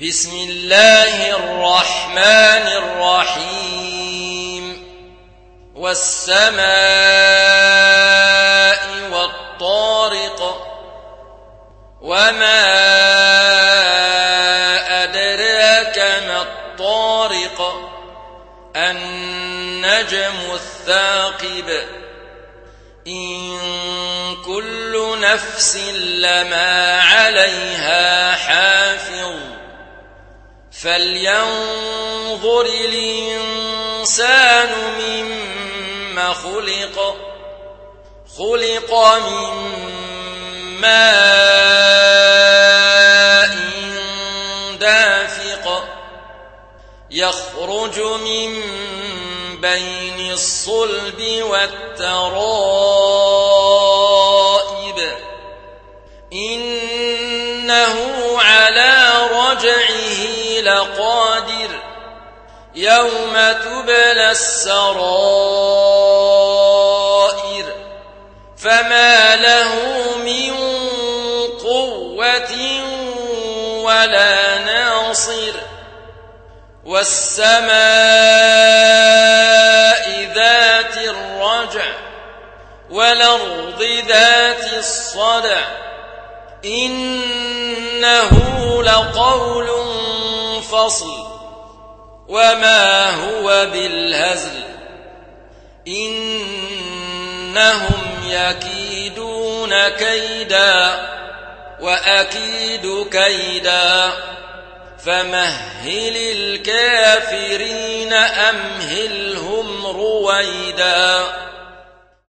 بسم الله الرحمن الرحيم. والسماء والطارق وما أدراك ما الطارق النجم الثاقب. إن كل نفس لما عليها فلينظر الإنسان مما خلق خلق من ماء دافق يخرج من بين الصلب والترائب إنه لقادر يوم تبلى السرائر فما له من قوة ولا ناصر والسماء ذات الرجع والأرض ذات الصدع إنه لقول فصل وما هو بالهزل إنهم يكيدون كيدا وأكيد كيدا فمهل الكافرين أمهلهم رويدا